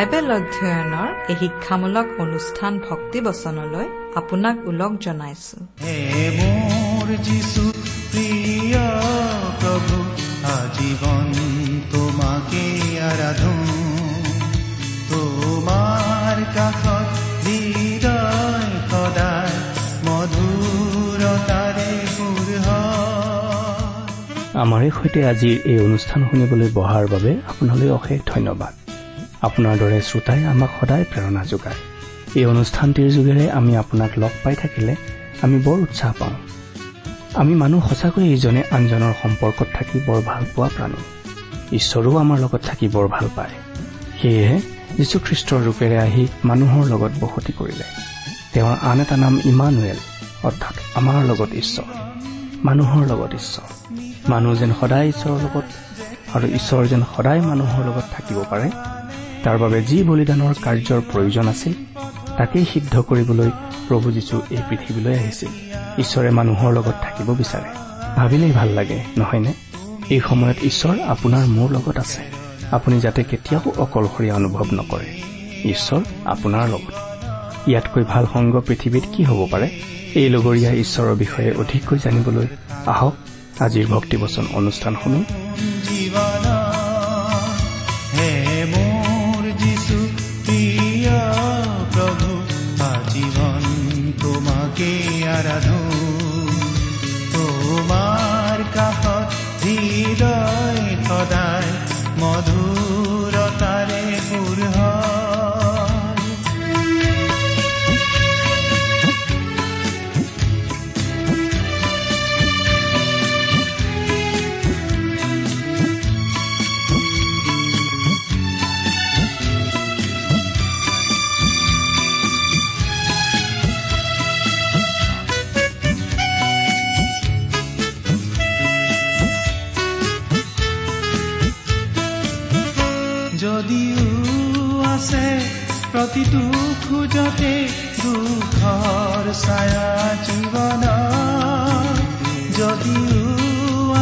Bible অধ্যয়নৰ এই শিক্ষামূলক অনুষ্ঠান ভক্তিবচনলৈ আপোনাক ওলগ জনাইছো। হে মোৰ যিছু প্ৰিয় প্ৰভু আজীৱন তোমাকে আৰাধো। তোমাৰ কাষত হৃদয় সদায় মধুৰতাৰে সুৰ আমাৰে সৈতে আজিৰ এই অনুষ্ঠান শুনিবলৈ বহাৰ বাবে আপোনালৈ অশেষ ধন্যবাদ। আপোনাৰ দৰে শ্ৰোতাই আমাক সদায় প্ৰেৰণা যোগায়। এই অনুষ্ঠানটিৰ যোগেৰে আমি আপোনাক লগ পাই থাকিলে আমি বৰ উৎসাহ পাওঁ। আমি মানুহ সঁচাকৈ ইজনে আনজনৰ সম্পৰ্কত থাকি বৰ ভাল পোৱা প্ৰাণী। ঈশ্বৰেও আমাৰ লগত থাকি বৰ ভাল পায়। সেয়েহে যীশুখ্ৰীষ্টৰ ৰূপেৰে আহি মানুহৰ লগত বসতি কৰিলে। তেওঁৰ আন এটা নাম ইমানুৱেল অৰ্থাৎ আমাৰ লগত ঈশ্বৰ। মানুহৰ লগত ঈশ্বৰ। মানুহ যেন সদায় ঈশ্বৰৰ লগত আৰু ঈশ্বৰ যেন সদায় মানুহৰ লগত থাকিব পাৰে তাৰ বাবে যি বলিদানৰ কাৰ্যৰ প্ৰয়োজন আছিল তাকেই সিদ্ধ কৰিবলৈ প্ৰভু যীশু এই পৃথিৱীলৈ আহিছিল। ঈশ্বৰে মানুহৰ লগত থাকিব বিচাৰে। ভাবিলেই ভাল লাগে নহয়নে? এই সময়ত ঈশ্বৰ আপোনাৰ মোৰ লগত আছে। আপুনি যাতে কেতিয়াও অকলশৰীয়া অনুভৱ নকৰে। ঈশ্বৰ আপোনাৰ লগত। ইয়াতকৈ ভাল সংগ পৃথিৱীত কি হ'ব পাৰে? এই লগৰীয়া ঈশ্বৰৰ বিষয়ে অধিককৈ জানিবলৈ আহক। আজিৰ ভক্তিবচন অনুষ্ঠান শুনো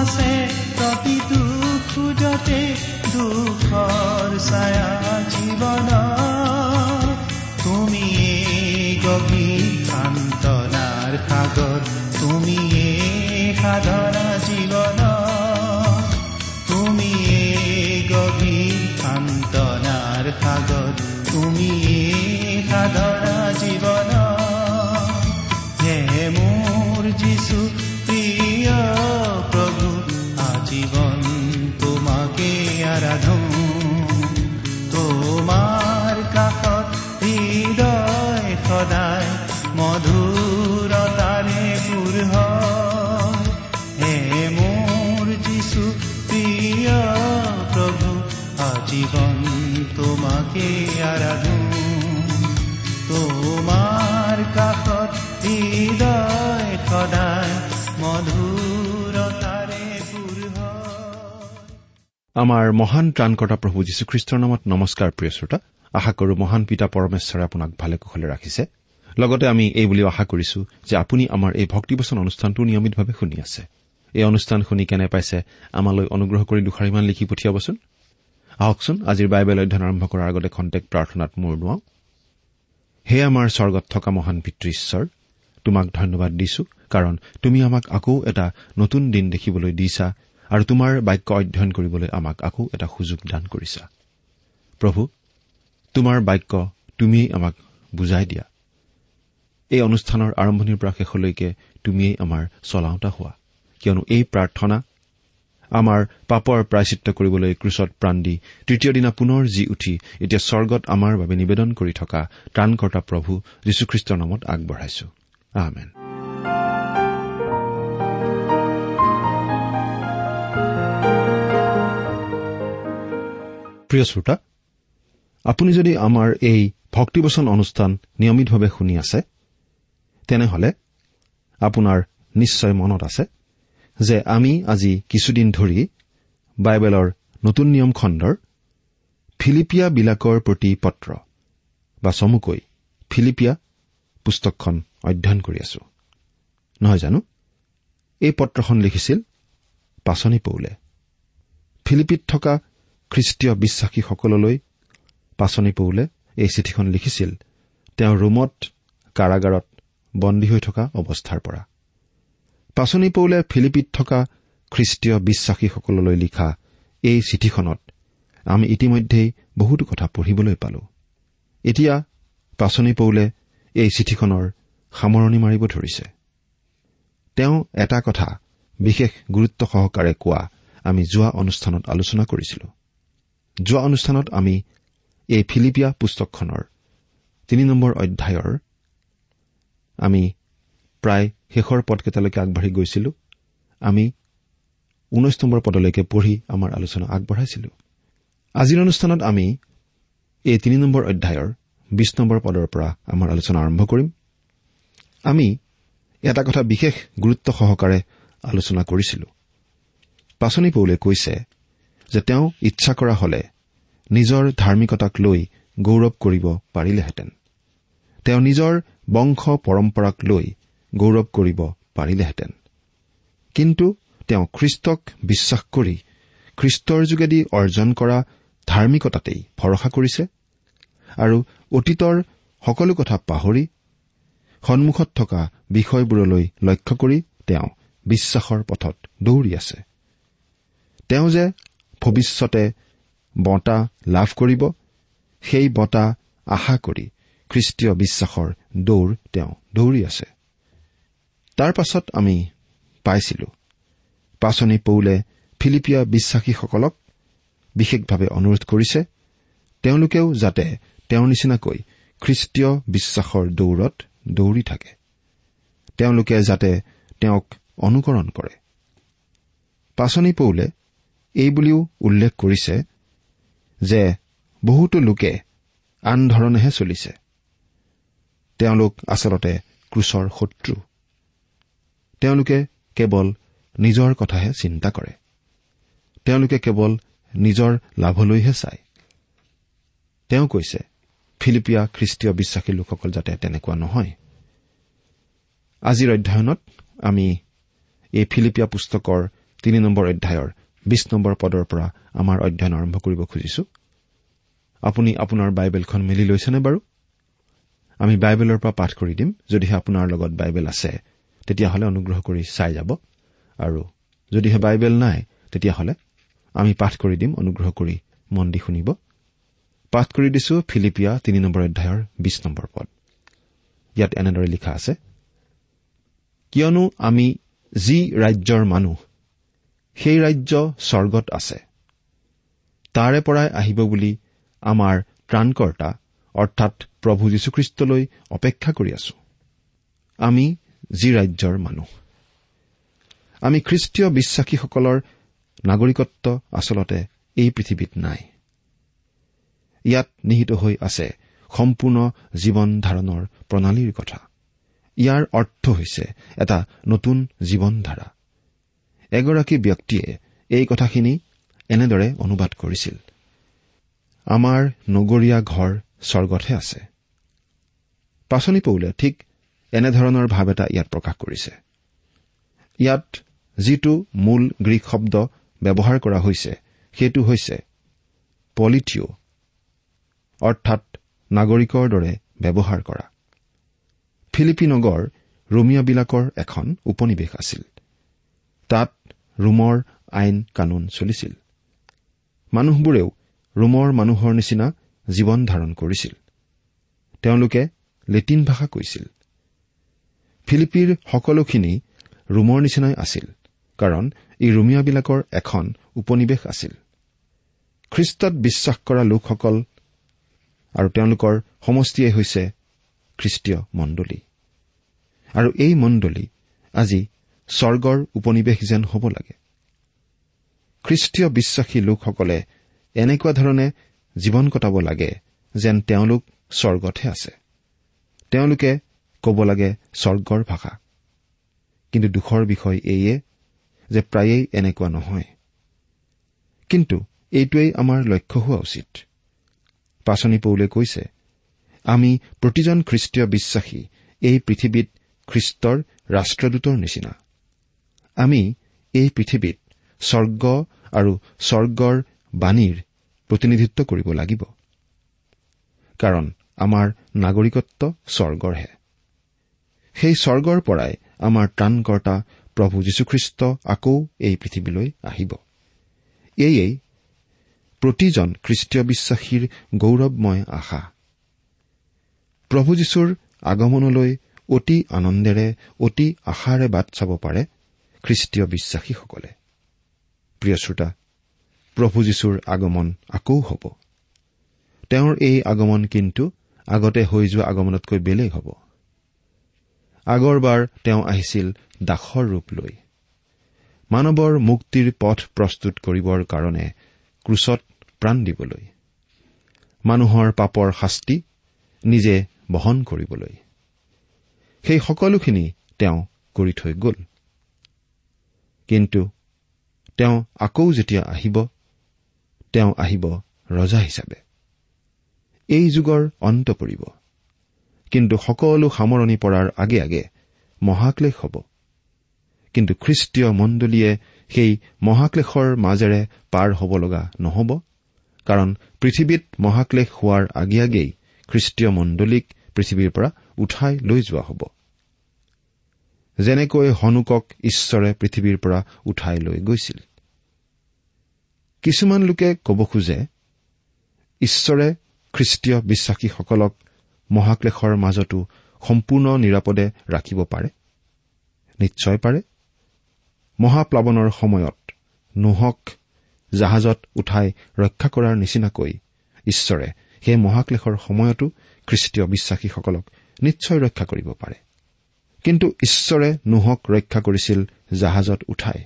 আছে প্ৰতিটো খোজতে দুখৰ ছায়া জীৱন তুমি গভীৰ সান্তনাৰ সাগৰ তুমি সাধনা জীৱন তুমি গভীৰ সান্তনাৰ সাগৰ তুমি সাধনা জীৱন হে মোৰ যিছু আমাৰ মহান ত্ৰাণকৰ্তা প্ৰভু যীশুখ্ৰীষ্টৰ নামত নমস্কাৰ প্ৰিয় শ্ৰোতা। আশা কৰো মহান পিতা পৰমেশ্বৰে আপোনাক ভালে কুশলে ৰাখিছে। লগতে আমি এই বুলিও আশা কৰিছো যে আপুনি আমাৰ এই ভক্তিবচন অনুষ্ঠানটো নিয়মিতভাৱে শুনি আছে। এই অনুষ্ঠান শুনি কেনে পাইছে আমালৈ অনুগ্ৰহ কৰি দুষাৰিমান লিখি পঠিয়াবচোন। আহকচোন আজিৰ বাইবেল অধ্যয়ন আৰম্ভ কৰাৰ আগতে খন্তেক প্ৰাৰ্থনাত মূৰ নোৱাওঁ হে আমাৰ স্বৰ্গত থকা মহান পিতৃ ঈশ্বৰ তোমাক ধন্যবাদ দিছো কাৰণ তুমি আমাক আকৌ এটা নতুন দিন দেখিবলৈ দিছা আৰু তোমাৰ বাক্য অধ্যয়ন কৰিবলৈ আমাক আকৌ এটা সুযোগ দান কৰিছা। প্ৰভু তোমাৰ বাক্য তুমিয়েই আমাক বুজাই দিয়া। এই অনুষ্ঠানৰ আৰম্ভণিৰ পৰা শেষলৈকে তুমিয়েই আমাৰ চলাওঁতা হোৱা। কিয়নো এই প্ৰাৰ্থনা আমাৰ পাপৰ প্ৰায়চিত্ৰ কৰিবলৈ ক্ৰুচত প্ৰাণ দি তৃতীয় দিনা পুনৰ জি উঠি এতিয়া স্বৰ্গত আমাৰ বাবে নিবেদন কৰি থকা ত্ৰাণকৰ্তা প্ৰভু যীশুখ্ৰীষ্টৰ নামত আগবঢ়াইছো। আমেন। প্ৰিয় শ্ৰোতা আপুনি যদি আমাৰ এই ভক্তিবচন অনুষ্ঠান নিয়মিতভাৱে শুনি আছে তেনেহলে আপোনাৰ নিশ্চয় মনত আছে যে আমি আজি কিছুদিন ধৰি বাইবেলৰ নতুন নিয়ম খণ্ডৰ ফিলিপিয়াবিলাকৰ প্ৰতি পত্ৰ বা চমুকৈ ফিলিপিয়া পুস্তকখন অধ্যয়ন কৰি আছো। নহয় জানো? এই পত্ৰখন লিখিছিল পাচনি পৌলে। ফিলিপিত থকা খ্ৰীষ্টীয় বিশ্বাসীসকললৈ পাচনি পৌলে এই চিঠিখন লিখিছিল। তেওঁ ৰোমত কাৰাগাৰত বন্দী হৈ থকা অৱস্থাৰ পৰা। পাচনি পৌলে ফিলিপিত থকা খ্ৰীষ্টীয় বিশ্বাসীসকললৈ লিখা এই চিঠিখনত আমি ইতিমধ্যেই বহুতো কথা পঢ়িবলৈ পালো। এতিয়া পাচনি পৌলে এই চিঠিখনৰ সামৰণি মাৰিব ধৰিছে। তেওঁ এটা কথা বিশেষ গুৰুত্ব সহকাৰে কোৱা আমি যোৱা অনুষ্ঠানত আলোচনা কৰিছিলো। যোৱা অনুষ্ঠানত আমি এই ফিলিপিয়া পুস্তকখনৰ তিনি নম্বৰ অধ্যায়ৰ আমি প্ৰায় শেষৰ পদকেইটালৈকে আগবাঢ়ি গৈছিলো। আমি ঊনৈশ নম্বৰ পদলৈকে পঢ়ি আমাৰ আলোচনা আগবঢ়াইছিলো। আজিৰ অনুষ্ঠানত আমি এই তিনি নম্বৰ অধ্যায়ৰ বিশ নম্বৰ পদৰ পৰা আমাৰ আলোচনা আৰম্ভ কৰিম। আমি এটা কথা বিশেষ গুৰুত্ব সহকাৰে আলোচনা কৰিছিলো। পাচনি পৌলে কৈছে যে তেওঁ ইচ্ছা কৰা হলে নিজৰ ধাৰ্মিকতাক লৈ গৌৰৱ কৰিব পাৰিলেহেঁতেন। তেওঁ নিজৰ বংশ পৰম্পৰাক লৈ গৌৰৱ কৰিব পাৰিলেহেঁতেন। কিন্তু তেওঁ খ্ৰীষ্টক বিশ্বাস কৰি খ্ৰীষ্টৰ যোগেদি অৰ্জন কৰা ধাৰ্মিকতাতেই ভৰসা কৰিছে আৰু অতীতৰ সকলো কথা পাহৰি সন্মুখত থকা বিষয়বোৰলৈ লক্ষ্য কৰি তেওঁ বিশ্বাসৰ পথত দৌৰি আছে। তেওঁ যে ভৱিষ্যতে বঁটা লাভ কৰিব সেই বঁটা আশা কৰি খ্ৰীষ্টীয় বিশ্বাসৰ দৌৰ তেওঁ দৌৰি আছে। তাৰ পাছত আমি পাইছিলো। পাচনি পৌলে ফিলিপিয়া বিশ্বাসীসকলক বিশেষভাৱে অনুৰোধ কৰিছে তেওঁলোকেও যাতে তেওঁৰ নিচিনাকৈ খ্ৰীষ্টীয় বিশ্বাসৰ দৌৰত দৌৰি থাকে। তেওঁলোকে যাতে তেওঁক অনুকৰণ কৰে। পাচনি পৌলে এই বুলিও উল্লেখ কৰিছে যে বহুতো লোকে আন ধৰণেহে চলিছে। তেওঁলোক আচলতে ক্ৰুচৰ শত্ৰু। তেওঁলোকে কেৱল নিজৰ কথাহে চিন্তা কৰে। তেওঁলোকে কেৱল নিজৰ লাভলৈহে চায়। তেওঁ কৈছে ফিলিপিয়া খ্ৰীষ্টীয় বিশ্বাসী লোকসকল যাতে তেনেকুৱা নহয়। আজিৰ অধ্যয়নত আমি এই ফিলিপিয়া পুস্তকৰ তিনি নম্বৰ অধ্যায়ৰ বিশ নম্বৰ পদৰ পৰা আমাৰ অধ্যয়ন আৰম্ভ কৰিব খুজিছো। আপুনি আপোনাৰ বাইবেলখন মিলি লৈছেনে বাৰু? আমি বাইবেলৰ পৰা পাঠ কৰি দিম। যদিহে আপোনাৰ লগত বাইবেল আছে তেতিয়াহ'লে অনুগ্ৰহ কৰি চাই যাব। আৰু যদিহে বাইবেল নাই তেতিয়াহ'লে আমি পাঠ কৰি দিম। অনুগ্ৰহ কৰি মন দি শুনিব। পাঠ কৰি দিছো ফিলিপিয়া তিনি নম্বৰ অধ্যায়ৰ বিশ নম্বৰ পদ। ইয়াত এনেদৰে লিখা আছে কিয়নো আমি যি ৰাজ্যৰ মানুহ সেই ৰাজ্য স্বৰ্গত আছে। তাৰে পৰাই আহিব বুলি আমাৰ ত্ৰাণকৰ্তা অৰ্থাৎ প্ৰভু যীশুখ্ৰীষ্টলৈ অপেক্ষা কৰি আছো। আমি যি ৰাজ্যৰ মানুহ। আমি খ্ৰীষ্টীয় বিশ্বাসীসকলৰ নাগৰিকত্ব আচলতে এই পৃথিৱীত নাই। ইয়াত নিহিত হৈ আছে সম্পূৰ্ণ জীৱন ধাৰণৰ প্ৰণালীৰ কথা। ইয়াৰ অৰ্থ হৈছে এটা নতুন জীৱনধাৰা এগৰাকী ব্যক্তিয়ে এই কথাখিনি এনেদৰে অনুবাদ কৰিছিল। আমাৰ নগৰীয়া ঘৰ স্বৰ্গতহে আছে। পাচনি পৌলে ঠিক এনেধৰণৰ ভাৱ এটা ইয়াত প্ৰকাশ কৰিছে। ইয়াত যিটো মূল গ্ৰীক শব্দ ব্যৱহাৰ কৰা হৈছে সেইটো হৈছে পলিথিঅ অৰ্থাৎ নাগৰিকৰ দৰে ব্যৱহাৰ কৰা। ফিলিপি নগৰ এখন উপনিৱেশ আছিল। তাত ৰোমৰ আইন কানুন চলিছিল। মানুহবোৰেও ৰোমৰ মানুহৰ নিচিনা জীৱন ধাৰণ কৰিছিল। তেওঁলোকে লেটিন ভাষা কৈছিল। ফিলিপিৰ সকলোখিনি ৰোমৰ নিচিনাই আছিল কাৰণ ই ৰোমিয়াবিলাকৰ এখন উপনিৱেশ আছিল। খ্ৰীষ্টত বিশ্বাস কৰা লোকসকল আৰু তেওঁলোকৰ সমষ্টিয়ে হৈছে খ্ৰীষ্টীয় মণ্ডলী। আৰু এই মণ্ডলী আজি স্বৰ্গৰ উপনিৱেশ যেন হ'ব লাগে। খ্ৰীষ্টীয় বিশ্বাসী লোকসকলে এনেকুৱা ধৰণে জীৱন কটাব লাগে যেন তেওঁলোক স্বৰ্গতহে আছে। তেওঁলোকে ক'ব লাগে স্বৰ্গৰ ভাষা। কিন্তু দুখৰ বিষয় এইয়ে যে প্ৰায়েই এনেকুৱা নহয়। কিন্তু এইটোৱেই আমাৰ লক্ষ্য হোৱা উচিত। পাচনি পৌলে কৈছে আমি প্ৰতিজন খ্ৰীষ্টীয় বিশ্বাসী এই পৃথিৱীত খ্ৰীষ্টৰ ৰাষ্ট্ৰদূতৰ নিচিনা। আমি এই পৃথিৱীত স্বৰ্গ আৰু স্বৰ্গৰ বাণীৰ প্ৰতিনিধিত্ব কৰিব লাগিব। কাৰণ আমাৰ নাগৰিকত্ব স্বৰ্গৰহে। সেই স্বৰ্গৰ পৰাই আমাৰ ত্ৰাণকৰ্তা প্ৰভু যীশুখ্ৰীষ্ট আকৌ এই পৃথিৱীলৈ আহিব। এয়েই প্ৰতিজন খ্ৰীষ্টীয় বিশ্বাসীৰ গৌৰৱময় আশা। প্ৰভু যীশুৰ আগমনলৈ অতি আনন্দেৰে অতি আশাৰে বাট চাব পাৰে খ্ৰীষ্টীয় বিশ্বাসীসকলে। প্ৰিয় শ্ৰোতা প্ৰভু যীশুৰ আগমন আকৌ হ'ব। তেওঁৰ এই আগমন কিন্তু আগতে হৈ যোৱা আগমনতকৈ বেলেগ হ'ব। আগৰবাৰ তেওঁ আহিছিল দাসৰ ৰূপ লৈ। মানৱৰ মুক্তিৰ পথ প্ৰস্তুত কৰিবৰ কাৰণে ক্ৰুচত প্ৰাণ দিবলৈ। মানুহৰ পাপৰ শাস্তি নিজে বহন কৰিবলৈ। সেই সকলোখিনি তেওঁ কৰি থৈ গ'ল। কিন্তু তেওঁ আকৌ যেতিয়া আহিব তেওঁ আহিব ৰজা হিচাপে। এই যুগৰ অন্ত পৰিব। কিন্তু সকলো সামৰণি পৰাৰ আগে আগে মহাক্লেশ হ'ব। কিন্তু খ্ৰীষ্টীয় মণ্ডলীয়ে সেই মহাক্লেশৰ মাজেৰে পাৰ হ'ব লগা নহ'ব কাৰণ পৃথিৱীত মহাক্লেশ হোৱাৰ আগে আগেই খ্ৰীষ্টীয় মণ্ডলীক পৃথিৱীৰ পৰা উঠাই লৈ যোৱা হ'ব। যেনেকৈ হনুকক ঈশ্বৰে পৃথিৱীৰ পৰা উঠাই লৈ গৈছিল। কিছুমান লোকে ক'ব খোজে ঈশ্বৰে খ্ৰীষ্টীয় বিশ্বাসীসকলক মহাক্লেশৰ মাজতো সম্পূৰ্ণ নিৰাপদে ৰাখিব পাৰে? নিশ্চয় পাৰে। মহাপ্লাৱনৰ সময়ত নোহক জাহাজত উঠাই ৰক্ষা কৰাৰ নিচিনাকৈ ঈশ্বৰে সেই মহাক্লেশৰ সময়তো খ্ৰীষ্টীয় বিশ্বাসীসকলক নিশ্চয় ৰক্ষা কৰিব পাৰে। কিন্তু ঈশ্বৰে নোহক ৰক্ষা কৰিছিল জাহাজত উঠাই।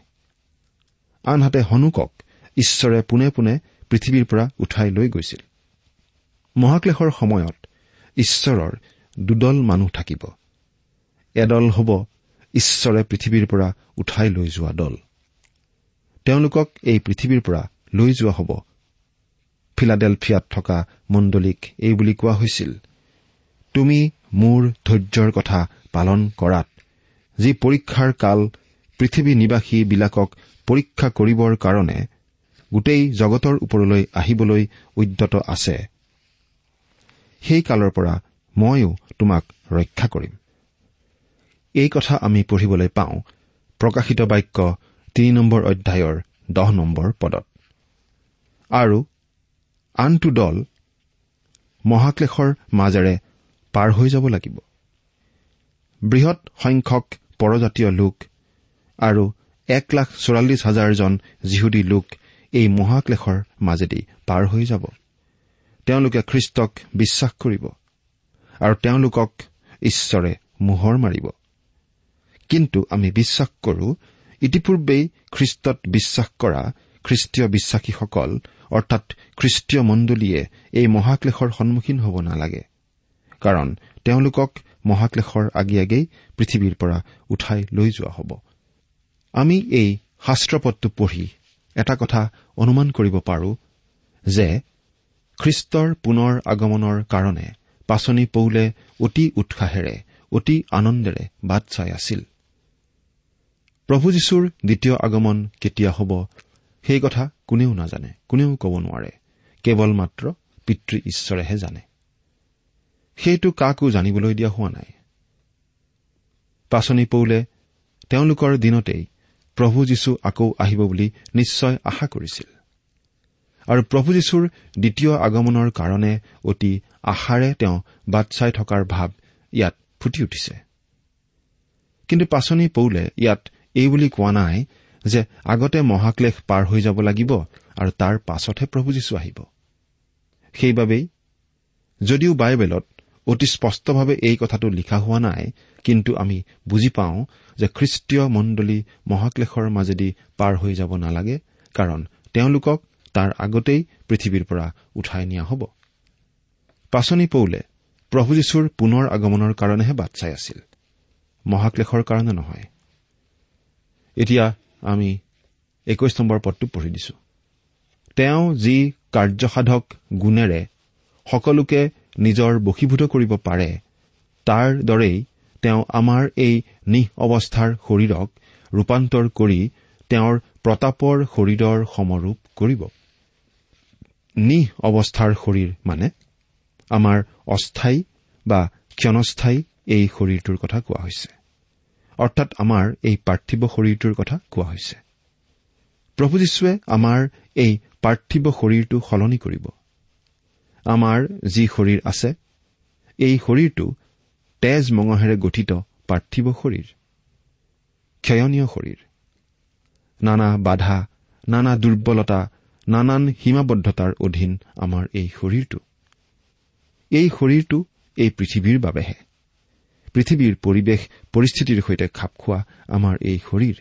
আনহাতে হনুকক ঈশ্বৰে পোনে পোনে পৃথিৱীৰ পৰা উঠাই লৈ গৈছিল। মহাক্লেশৰ সময়ত ঈশ্বৰৰ দুদল মানুহ থাকিব। এদল হ'ব ঈশ্বৰে পৃথিৱীৰ পৰা উঠাই লৈ যোৱা দল। তেওঁলোকক এই পৃথিৱীৰ পৰা লৈ যোৱা হ'ব। ফিলাডেলফিয়াত থকা মণ্ডলীক এই বুলি কোৱা হৈছিল তুমি মোৰ ধৈৰ্যৰ কথা পালন কৰাত যি পৰীক্ষাৰ কাল পৃথিৱী নিবাসীবিলাকক পৰীক্ষা কৰিবৰ কাৰণে গোটেই জগতৰ ওপৰলৈ আহিবলৈ উদ্যত আছে। সেই কালৰ পৰা ময়ো তোমাক ৰক্ষা কৰিম। এই কথা আমি পঢ়িবলৈ পাওঁ। প্ৰকাশিত বাক্য তিনি নম্বৰ অধ্যায়ৰ দহ নম্বৰ পদত। আৰু আনটো দল মহাক্লেশৰ মাজেৰে পাৰ হৈ যাব লাগিব। বৃহৎ সংখ্যক পৰজাতীয় লোক আৰু এক লাখ চৌৰাল্লিছ হাজাৰজন যিহুদী লোক এই মহাক্লেশৰ মাজেদি পাৰ হৈ যাব। তেওঁলোকে খ্ৰীষ্টক বিশ্বাস কৰিব আৰু তেওঁলোকক ঈশ্বৰে মোহৰ মাৰিব। কিন্তু আমি বিশ্বাস কৰো ইতিপূৰ্বেই খ্ৰীষ্টত বিশ্বাস কৰা খ্ৰীষ্টীয় বিশ্বাসীসকল অৰ্থাৎ খ্ৰীষ্টীয় মণ্ডলীয়ে এই মহাক্লেশৰ সন্মুখীন হ'ব নালাগে। কাৰণ তেওঁলোকক মহাক্লেশৰ আগে আগেই পৃথিৱীৰ পৰা উঠাই লৈ যোৱা হ'ব। আমি এই শাস্ত্ৰপদটো পঢ়ি এটা কথা অনুমান কৰিব পাৰো যে খ্ৰীষ্টৰ পুনৰ আগমনৰ কাৰণে পাচনি পৌলে অতি উৎসাহেৰে অতি আনন্দেৰে বাট চাই আছিল। প্ৰভু যীশুৰ দ্বিতীয় আগমন কেতিয়া হ'ব সেই কথা কোনেও নাজানে কোনেও ক'ব নোৱাৰে। কেৱল মাত্ৰ পিতৃ ঈশ্বৰেহে জানে। সেইটো কাকো জানিবলৈ দিয়া হোৱা নাই। পাচনি পৌলে তেওঁলোকৰ দিনতেই প্ৰভু যীশু আকৌ আহিব বুলি নিশ্চয় আশা কৰিছিল। আৰু প্ৰভু যীশুৰ দ্বিতীয় আগমনৰ কাৰণে অতি আশাৰে তেওঁ বাট চাই থকাৰ ভাৱ ইয়াত ফুটি উঠিছে। কিন্তু পাচনি পৌলে ইয়াত এই বুলি কোৱা নাই যে আগতে মহাক্লেশ পাৰ হৈ যাব লাগিব আৰু তাৰ পাছতহে প্ৰভু যীশু আহিব। সেইবাবেই যদিও বাইবেলত অতি স্পষ্টভাৱে এই কথাটো লিখা হোৱা নাই কিন্তু আমি বুজি পাওঁ যে খ্ৰীষ্টীয় মণ্ডলী মহাক্লেশৰ মাজেদি পাৰ হৈ যাব নালাগে কাৰণ তেওঁলোকক তাৰ আগতেই পৃথিৱীৰ পৰা উঠাই নিয়া হ'ব। পাচনি পৌলে প্ৰভু যীশুৰ পুনৰ আগমনৰ কাৰণেহে বাট চাই আছিল। মহাক্লেশৰ কাৰণে নহয়। এতিয়া আমি একৈশ নম্বৰ পদটো পঢ়ি দিছো। তেওঁ যি কাৰ্যসাধক গুণেৰে সকলোকে নিজৰ বশীভূত কৰিব পাৰে তাৰ দৰেই তেওঁ আমাৰ এই নিহ অৱস্থাৰ শৰীৰক ৰূপান্তৰ কৰি তেওঁৰ প্ৰতাপৰ শৰীৰৰ সমৰূপ কৰিব। নিহ অৱস্থাৰ শৰীৰ মানে আমাৰ অস্থায়ী বা ক্ষণস্থায়ী এই শৰীৰটোৰ কথা কোৱা হৈছে। অৰ্থাৎ আমাৰ এই পাৰ্থিৱ শৰীৰটোৰ কথা কোৱা হৈছে। প্ৰভু যীশুৱে আমাৰ এই পাৰ্থিৱ শৰীৰটো সলনি কৰিব। আমাৰ যি শৰীৰ আছে এই শৰীৰটো তেজ মঙহেৰে গঠিত পাৰ্থিৱ শৰীৰ ক্ষয়নীয় শৰীৰ। নানা বাধা নানা দুৰ্বলতা নানান সীমাবদ্ধতাৰ অধীন আমাৰ এই শৰীৰটো। এই শৰীৰটো এই পৃথিৱীৰ বাবেহে। পৃথিৱীৰ পৰিৱেশ পৰিস্থিতিৰ সৈতে খাপ খোৱা আমাৰ এই শৰীৰ।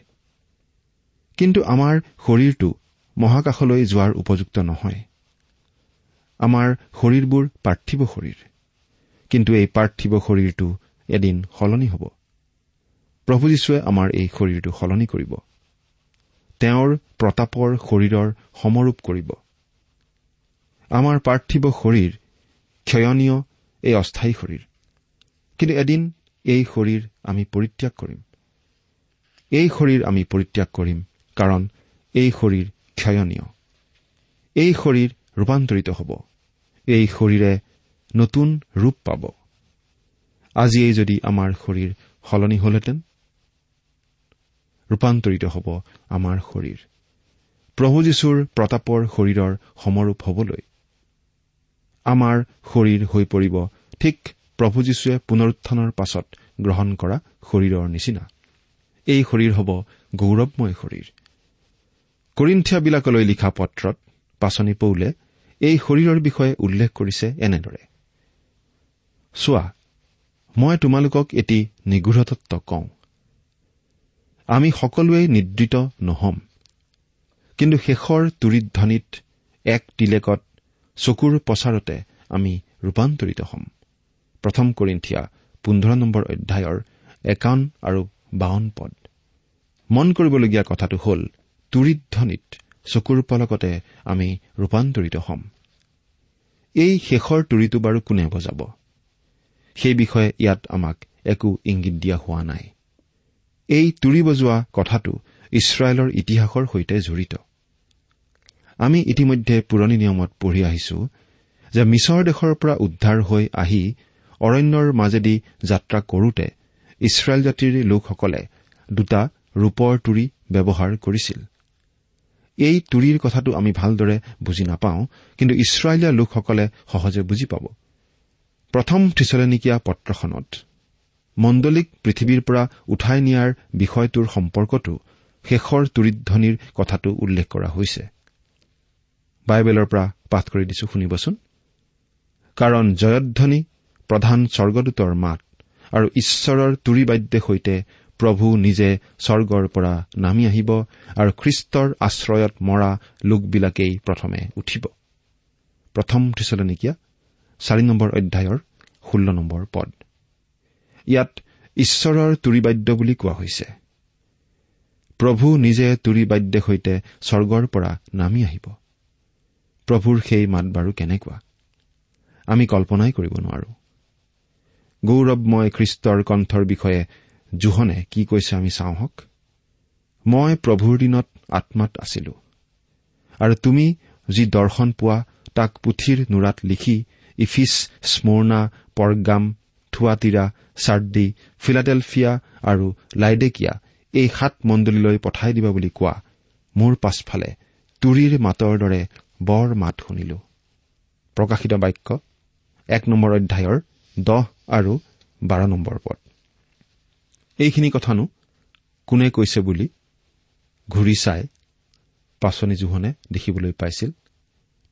কিন্তু আমাৰ শৰীৰটো মহাকাশলৈ যোৱাৰ উপযুক্ত নহয়। আমাৰ শৰীৰবোৰ পাৰ্থিৱ শৰীৰ। কিন্তু এই পাৰ্থিৱ শৰীৰটো এদিন সলনি হ'ব। প্ৰভু যীশুৱে আমাৰ এই শৰীৰটো সলনি কৰিব। তেওঁৰ প্ৰতাপৰ শৰীৰৰ সমৰূপ কৰিব। আমাৰ পাৰ্থিৱ শৰীৰ ক্ষয়নীয় এই অস্থায়ী শৰীৰ। কিন্তু এদিন এই শৰীৰ আমি পৰিত্যাগ কৰিম। এই শৰীৰ আমি পৰিত্যাগ কৰিম কাৰণ এই শৰীৰ ক্ষয়নীয়। এই শৰীৰ ৰূপান্তৰিত হ'ব। এই শৰীৰে নতুন ৰূপ পাব। আজিয়েই যদি আমাৰ শৰীৰ সলনি হলহেঁতেন ৰূপান্তৰিত হ'ব আমাৰ শৰীৰ। প্ৰভু যীশুৰ প্ৰতাপৰ শৰীৰৰ সমৰূপ হবলৈ আমাৰ শৰীৰ হৈ পৰিব ঠিক প্ৰভু যীশুৱে পুনৰুত্থানৰ পাছত গ্ৰহণ কৰা শৰীৰৰ নিচিনা। এই শৰীৰ হ'ব গৌৰৱময় শৰীৰ। কৰিন্ঠিয়াবিলাকলৈ লিখা পত্ৰত পাচনি পৌলে এই শৰীৰৰ বিষয়ে উল্লেখ কৰিছে এনেদৰে। চোৱা মই তোমালোকক এটি নিগূঢ়তত্ব কওঁ। আমি সকলোৱে নিদ্ৰিত নহম। কিন্তু শেষৰ তুৰিধ্বনিত এক তিলেকত চকুৰ প্ৰচাৰতে আমি ৰূপান্তৰিত হ'ম। প্ৰথম কৰিন্ঠিয়া পোন্ধৰ নম্বৰ অধ্যায়ৰ একাৱন আৰু বাৱন পদ। মন কৰিবলগীয়া কথাটো হ'ল তুৰিধ্বনিত চকুৰ পলকতে আমি ৰূপান্তৰিত হ'ম। এই শেষৰ তুৰিটো বাৰু কোনে বজাব? সেই বিষয়ে ইয়াত আমাক একো ইংগিত দিয়া হোৱা নাই। এই তুৰি বজোৱা কথাটো ইছৰাইলৰ ইতিহাসৰ সৈতে জড়িত। আমি ইতিমধ্যে পুৰণি নিয়মত পঢ়ি আহিছো যে মিছৰ দেশৰ পৰা উদ্ধাৰ হৈ আহি অৰণ্যৰ মাজেদি যাত্ৰা কৰোতে ইছৰাইল জাতিৰ লোকসকলে দুটা ৰূপৰ তুৰি ব্যৱহাৰ কৰিছিল। এই তুৰিৰ কথাটো আমি ভালদৰে বুজি নাপাওঁ কিন্তু ইছৰাইলীয়া লোকসকলে সহজে বুজি পাব। প্ৰথম থিচলেনিকীয়া পত্ৰখনত মণ্ডলিক পৃথিৱীৰ পৰা উঠাই নিয়াৰ বিষয়টোৰ সম্পৰ্কতো শেষৰ তুৰিধ্বনিৰ কথাটো উল্লেখ কৰা হৈছে। বাইবেলৰ পৰা পাঠ কৰি দিছো শুনিবচোন। কাৰণ জয়ধ্বনি প্ৰধান স্বৰ্গদূতৰ মাত আৰু ঈশ্বৰৰ তুৰিবাদ্যে সৈতে প্ৰভু নিজে স্বৰ্গৰ পৰা নামি আহিব আৰু খ্ৰীষ্টৰ আশ্ৰয়ত মৰা লোকবিলাকেই প্ৰথমে উঠিব। প্ৰথম থিচলনিকীয়া চাৰি নম্বৰ অধ্যায়ৰ ষোল্ল নম্বৰ পদ। ইয়াত ঈশ্বৰৰ তুৰিবাদ্য বুলি কোৱা হৈছে। প্ৰভু নিজে তুৰিবাদ্যে সৈতে স্বৰ্গৰ পৰা নামি আহিব। প্ৰভুৰ সেই মাত বাৰু কেনেকুৱা? আমি কল্পনাই কৰিব নোৱাৰো। গৌৰৱময় খ্ৰীষ্টৰ কণ্ঠৰ বিষয়ে জোহনে কি কৈছে আমি চাওঁ হওক। মই প্ৰভুৰ দিনত আত্মাত আছিলো। আৰু তুমি যি দৰ্শন পোৱা তাক পুথিৰ নোৰাত লিখি ইফিছ স্মৰ্ণা পৰগাম থুৱাতিৰা চাৰ্ডি ফিলাডেলফিয়া আৰু লাইডেকিয়া এই সাত মণ্ডলীলৈ পঠাই দিবা বুলি কোৱা। মোৰ পাছফালে তুৰিৰ মাতৰ দৰে বৰ মাত শুনিলো। প্ৰকাশিত বাক্য এক নম্বৰ অধ্যায়ৰ দহ আৰু বাৰ নম্বৰ পদ। এইখিনি কথানো কোনে কৈছে বুলি ঘূৰি চাই পাচনি জোহনে দেখিবলৈ পাইছিল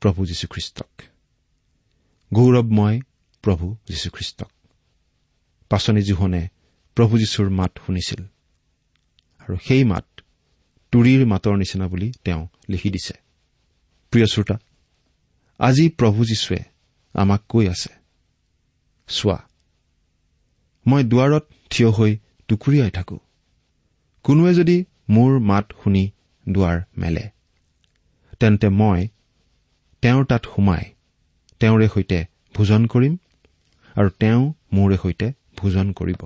প্ৰভু যীশুখ্ৰীষ্টক। গৌৰৱময় প্ৰভু যীশুখ্ৰীষ্টক। পাচনি জোহনে প্ৰভু যীশুৰ মাত শুনিছিল আৰু সেই মাত তুৰিৰ মাতৰ নিচিনা বুলি তেওঁ লিখি দিছে। প্ৰিয় শ্ৰোতা আজি প্ৰভু যীশুৱে আমাক কৈ আছে চোৱা মই দুৱাৰত থিয় হৈ টুকুৰিয়াই থাকো। কোনোৱে যদি মোৰ মাত শুনি দুৱাৰ মেলে তেন্তে মই তেওঁৰ তাত সোমাই তেওঁৰে সৈতে ভোজন কৰিম আৰু তেওঁ মোৰে সৈতে ভোজন কৰিব।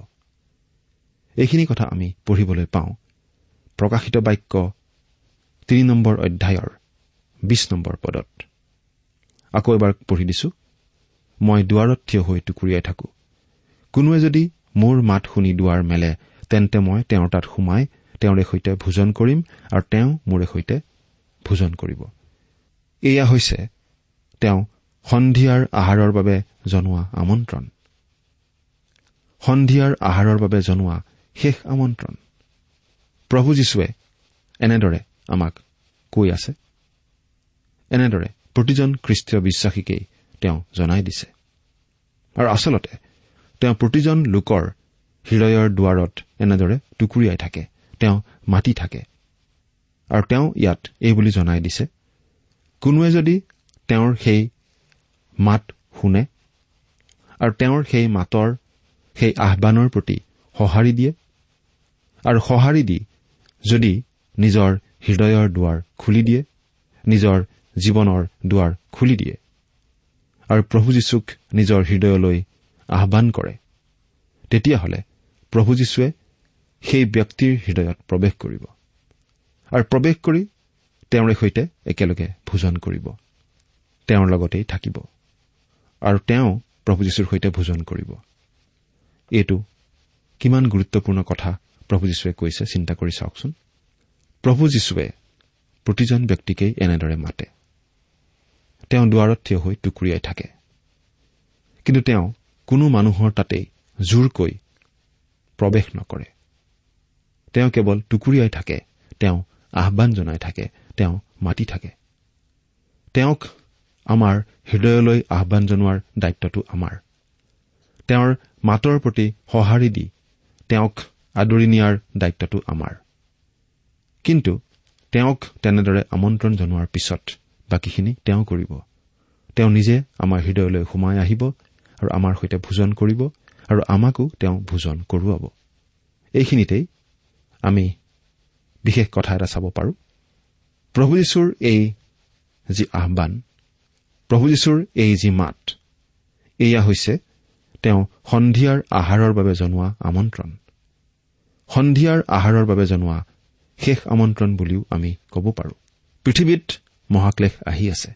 এইখিনি কথা আমি পঢ়িবলৈ পাওঁ। প্ৰকাশিত বাক্য তিনি নম্বৰ অধ্যায়ৰ বিশ নম্বৰ পদত। আকৌ এবাৰ পঢ়ি দিছো। মই দুৱাৰত থিয় হৈ টুকুৰিয়াই থাকো। কোনোৱে যদি মোৰ মাত শুনি দুৱাৰ মেলে। তেন্তে মই তেওঁৰ তাত সোমাই তেওঁৰে সৈতে ভোজন কৰিম আৰু তেওঁ মোৰে সৈতে ভোজন কৰিব। এয়া হৈছে তেওঁ সন্ধিয়াৰ আহাৰৰ বাবে জনোৱা আমন্ত্ৰণ। সন্ধিয়াৰ আহাৰৰ বাবে জনোৱা শেষ আমন্ত্ৰণ। প্ৰভু যীশুৱে এনেদৰে আমাক কৈ আছে। এনেদৰে প্ৰতিজন খ্ৰীষ্টীয় বিশ্বাসীকেই তেওঁ জনাই দিছে। আৰু আচলতে তেওঁ প্ৰতিজন লোকৰ হৃদয়ৰ দুৱাৰত এনেদৰে টুকুৰিয়াই থাকে তেওঁ মাতি থাকে। আৰু তেওঁ ইয়াত এই বুলি জনাই দিছে কোনোৱে যদি তেওঁৰ সেই মাত শুনে আৰু তেওঁৰ সেই মাতৰ সেই আহানৰ প্ৰতি সঁহাৰি দিয়ে আৰু সঁহাৰি দি যদি নিজৰ হৃদয়ৰ দুৱাৰ খুলি দিয়ে নিজৰ জীৱনৰ দুৱাৰ খুলি দিয়ে আৰু প্ৰভু যীশুক নিজৰ হৃদয়লৈ আহান কৰে। তেতিয়াহ'লে প্ৰভু যীশুৱে সেই ব্যক্তিৰ হৃদয়ত প্ৰৱেশ কৰিব আৰু প্ৰৱেশ কৰি তেওঁৰে সৈতে একেলগে ভোজন কৰিব। তেওঁৰ লগতেই থাকিব আৰু তেওঁ প্ৰভু যীশুৰ সৈতে ভোজন কৰিব। এইটো কিমান গুৰুত্বপূৰ্ণ কথা প্ৰভু যীশুৱে কৈছে চিন্তা কৰি চাওকচোন। প্ৰভু যীশুৱে প্ৰতিজন ব্যক্তিকেই এনেদৰে মাতে। তেওঁ দুৱাৰত থিয় হৈ টুকুৰিয়াই থাকে। কিন্তু তেওঁ কোনো মানুহৰ তাতেই জোৰকৈ প্ৰৱেশ নকৰে। তেওঁ কেৱল টুকুৰিয়াই থাকে তেওঁ আহান জনাই থাকে তেওঁ মাতি থাকে। তেওঁক আমাৰ হৃদয়লৈ আহান জনোৱাৰ দায়িত্বটো আমাৰ। তেওঁৰ মাতৰ প্ৰতি সঁহাৰি দি তেওঁক আদৰি নিয়াৰ দায়িত্বটো আমাৰ। কিন্তু তেওঁক তেনেদৰে আমন্ত্ৰণ জনোৱাৰ পিছত বাকীখিনি তেওঁ কৰিব। তেওঁ নিজে আমাৰ হৃদয়লৈ সোমাই আহিব আৰু আমাৰ সৈতে ভোজন কৰিব আৰু আমাকো তেওঁ ভোজন কৰোৱাব। এইখিনিতেই আমি বিশেষ কথা এটা চাব পাৰোঁ। প্ৰভু যীশুৰ এই যি আহান প্ৰভু যীশুৰ এই যি মাত এয়া হৈছে তেওঁ সন্ধিয়াৰ আহাৰৰ বাবে জনোৱা আমন্ত্ৰণ। সন্ধিয়াৰ আহাৰৰ বাবে জনোৱা শেষ আমন্ত্ৰণ বুলিও আমি ক'ব পাৰোঁ। পৃথিৱীত মহাক্লেশ আহি আছে।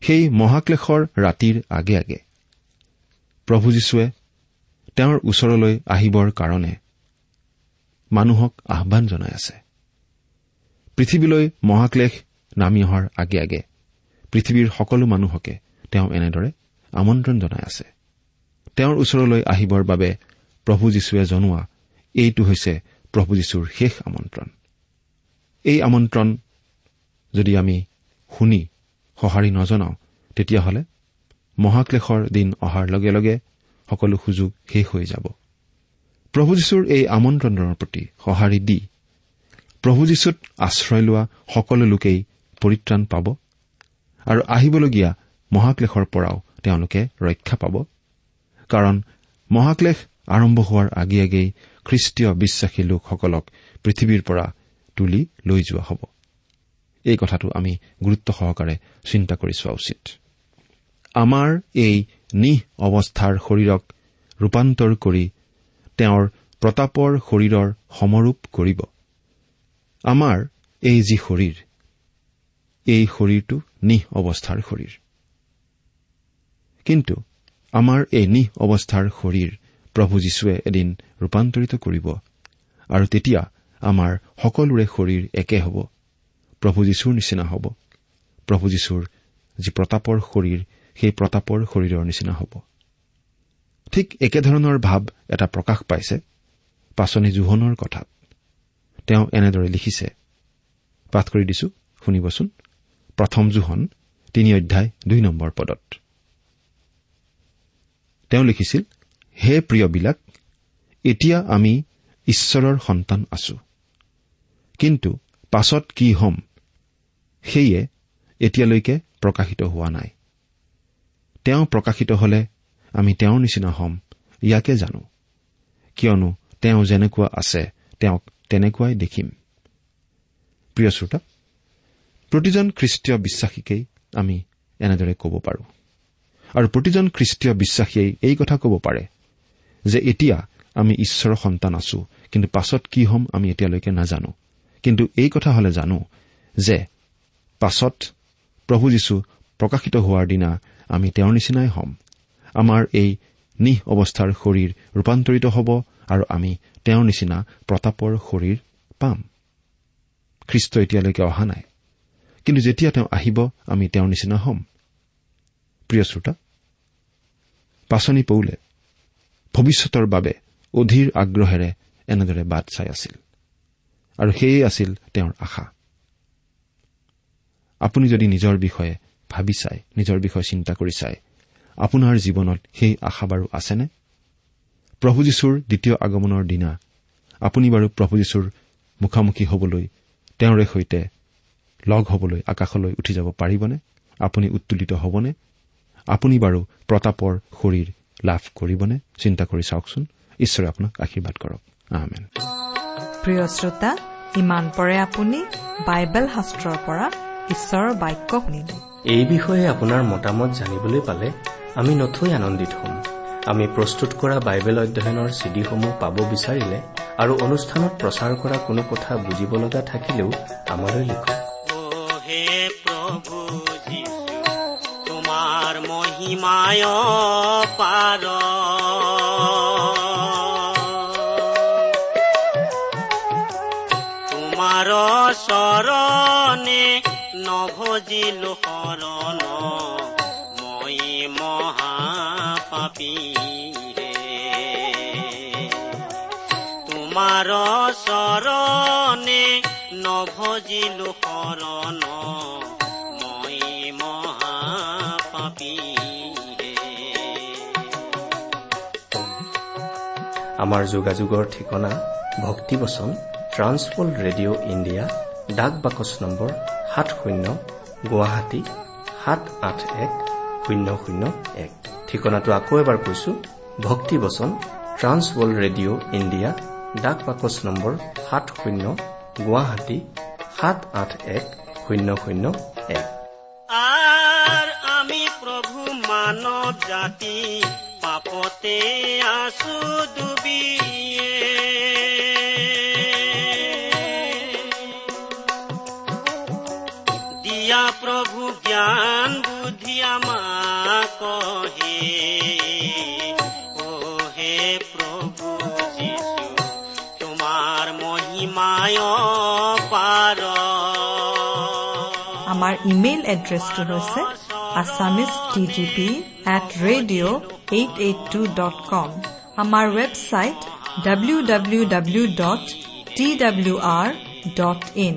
সেই মহাক্লেশৰ ৰাতিৰ আগে আগে প্ৰভু যীশুৱে তেওঁৰ ওচৰলৈ আহিবৰ কাৰণে মানুহক আহান জনাই আছে। পৃথিৱীলৈ মহাক্লেশ নামি অহাৰ আগে আগে পৃথিৱীৰ সকলো মানুহকে তেওঁ এনেদৰে আমন্ত্ৰণ জনাই আছে। তেওঁৰ ওচৰলৈ আহিবৰ বাবে প্ৰভু যীশুৱে জনোৱা এইটো হৈছে প্ৰভু যীশুৰ শেষ আমন্ত্ৰণ। এই আমন্ত্ৰণ যদি আমি শুনি সঁহাৰি নজনাওঁ তেতিয়াহ'লে মহাক্লেশৰ দিন অহাৰ লগে লগে সকলো সুযোগ শেষ হৈ যাব। প্ৰভু যীশুৰ এই আমন্ত্ৰণৰ প্ৰতি সঁহাৰি দি প্ৰভু যীশুত আশ্ৰয় লোৱা সকলো লোকেই পৰিত্ৰাণ পাব আৰু আহিবলগীয়া মহাক্লেশৰ পৰাও তেওঁলোকে ৰক্ষা পাব। কাৰণ মহাক্লেশ আৰম্ভ হোৱাৰ আগে আগেই খ্ৰীষ্টীয় বিশ্বাসী লোকসকলক পৃথিৱীৰ পৰা তুলি লৈ যোৱা হ'ব। এই কথাটো আমি গুৰুত্ব সহকাৰে চিন্তা কৰি চোৱা উচিত। আমাৰ এই নিহ অৱস্থাৰ শৰীৰক ৰূপান্তৰ কৰি তেওঁৰ প্ৰতাপৰ শৰীৰৰ সমৰূপ কৰিব। আমাৰ এই যি শৰীৰ এই শৰীৰটো নিহ অৱস্থাৰ শৰীৰ। কিন্তু আমাৰ এই নিহ অৱস্থাৰ শৰীৰ প্ৰভু যীশুৱে এদিন ৰূপান্তৰিত কৰিব আৰু তেতিয়া আমাৰ সকলোৰে শৰীৰ একে হ'ব। প্ৰভু যীশুৰ নিচিনা হ'ব। প্ৰভু যীশুৰ যি প্ৰতাপৰ শৰীৰ সেই প্ৰতাপৰ শৰীৰৰ নিচিনা হ'ব। ঠিক একেধৰণৰ ভাৱ এটা প্ৰকাশ পাইছে পাচনি জোহনৰ কথাত। তেওঁ এনেদৰে লিখিছে। পাঠ কৰি দিছো শুনিবচোন। প্ৰথম জোহন তিনি অধ্যায় দুই নম্বৰ পদত। তেওঁ লিখিছিল হে প্ৰিয়বিলাক এতিয়া আমি ঈশ্বৰৰ সন্তান আছো। কিন্তু পাছত কি হ'ম সেয়ে এতিয়ালৈকে প্ৰকাশিত হোৱা নাই। তেওঁ প্ৰকাশিত হলে আমি তেওঁৰ নিচিনা হ'ম। ইয়াকে জানো। কিয়নো তেওঁ যেনেকুৱা আছে তেওঁক তেনেকুৱাই দেখিম। প্ৰিয় শ্ৰোতা প্ৰতিজন খ্ৰীষ্টীয় বিশ্বাসীকেই আমি এনেদৰে ক'ব পাৰোঁ। আৰু প্ৰতিজন খ্ৰীষ্টীয় বিশ্বাসীয়ে এই কথা ক'ব পাৰে যে এতিয়া আমি ঈশ্বৰৰ সন্তান আছো কিন্তু পাছত কি হ'ম আমি এতিয়ালৈকে নাজানো। কিন্তু এই কথা হলে জানো যে পাছত প্ৰভু যীশু প্ৰকাশিত হোৱাৰ দিনা আমি তেওঁৰ নিচিনাই হ'ম। আমাৰ এই নিহ অৱস্থাৰ শৰীৰ ৰূপান্তৰিত হ'ব আৰু আমি তেওঁৰ নিচিনা প্ৰতাপৰ শৰীৰ পাম। খ্ৰীষ্ট এতিয়ালৈকে অহা নাই। কিন্তু যেতিয়া তেওঁ আহিব আমি তেওঁৰ নিচিনা হ'ম। প্ৰিয় শ্ৰোতা পাচনি পৌলে ভৱিষ্যতৰ বাবে অধীৰ আগ্ৰহেৰে এনেদৰে বাট চাই আছিল। আৰু সেয়ে আছিল তেওঁৰ আশা। আপুনি যদি নিজৰ বিষয়ে ভাবি চাই নিজৰ বিষয়ে চিন্তা কৰি চাই। আপোনাৰ জীৱনত সেই আশা বাৰু আছেনে? প্ৰভু যীশুৰ দ্বিতীয় আগমনৰ দিনা আপুনি বাৰু প্ৰভু যীশুৰ মুখামুখি হবলৈ তেওঁৰে সৈতে লগ হবলৈ আকাশলৈ উঠি যাব পাৰিবনে? আপুনি উত্তোলিত হবনে? আপুনি বাৰু প্ৰতাপৰ শৰীৰ লাভ কৰিবনে? চিন্তা কৰি চাওকচোন। ঈশ্বৰে আপোনাক আশীৰ্বাদ কৰক। প্ৰিয় শ্ৰোতা ইমান পৰে আপুনি বাইবেল শাস্ত্ৰৰ পৰা ঈশ্বৰৰ বাক্য শুনিলে। এই বিষয়ে আপোনাৰ মতামত জানিবলৈ পালে আমি নথৈ আনন্দিত হ'ম। আমি প্ৰস্তুত কৰা বাইবেল অধ্যয়নৰ চিডিসমূহ পাব বিচাৰিলে আৰু অনুষ্ঠানত প্ৰচাৰ কৰা কোনো কথা বুজিব লগা থাকিলেও আমালৈ লিখক। তোমাৰ চৰণে নভজিলো তোমাৰ চৰণে নভজিলো শৰণ মই আমাৰ যোগাযোগৰ ঠিকনা ভক্তিবচন ট্ৰান্সপল ৰেডিঅ' ইণ্ডিয়া ডাক বাকচ নম্বৰ সাত শূন্য গুৱাহাটী সাত আঠ এক শূন্য শূন্য এক। ঠিকনাটো আকৌ এবাৰ কৈছো ভক্তিবচন ট্ৰান্সৱৰ্ল্ড ৰেডিঅ' ইণ্ডিয়া ডাক বাকচ নম্বৰ সাত শূন্য গুৱাহাটী সাত আঠ এক শূন্য শূন্য এক। আমি প্রভু মানব জাতি পাপতে আছো ডুবিয়ে। দিয়া প্রভু জ্ঞান বুদ্ধি আমাক হে ও হে প্ৰভু যিশু তোমাৰ মহিমায় পাৰ আমাৰ ইমেইল এড্ৰেছটো হৈছে Assamese T T P at radio' eight eight two dot com. আমাৰ website W W W dot T W R dot in.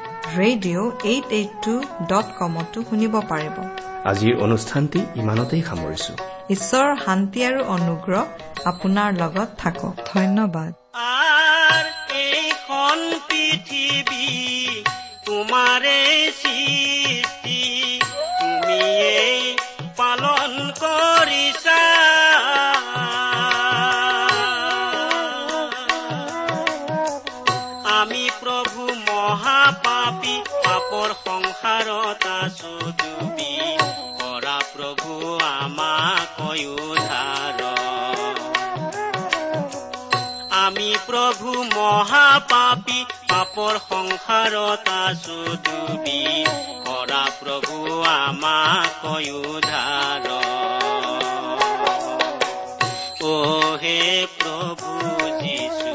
radio' eight eight two dot কমতো শুনিব পাৰিব। আজিৰ অনুষ্ঠানটি ইমানতেই সামৰিছো। ঈশ্বৰৰ শান্তি আৰু অনুগ্ৰহ আপোনাৰ লগত থাকক। ধন্যবাদ। পৃথিৱী তোমাৰে মহাপাপী পাপৰ সংসাৰত আছো ডুবি কৰা প্ৰভু আমাক উদ্ধাৰ অ হে প্ৰভু যিছু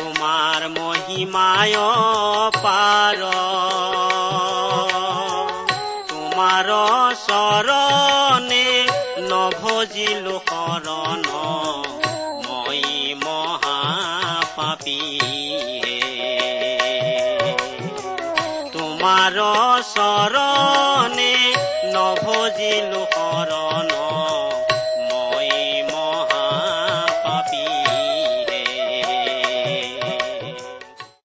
তোমাৰ মহিমায় পাৰ তোমাৰ চৰণে নভজিলো শৰণ। চৰণে নভজিলো শৰণ।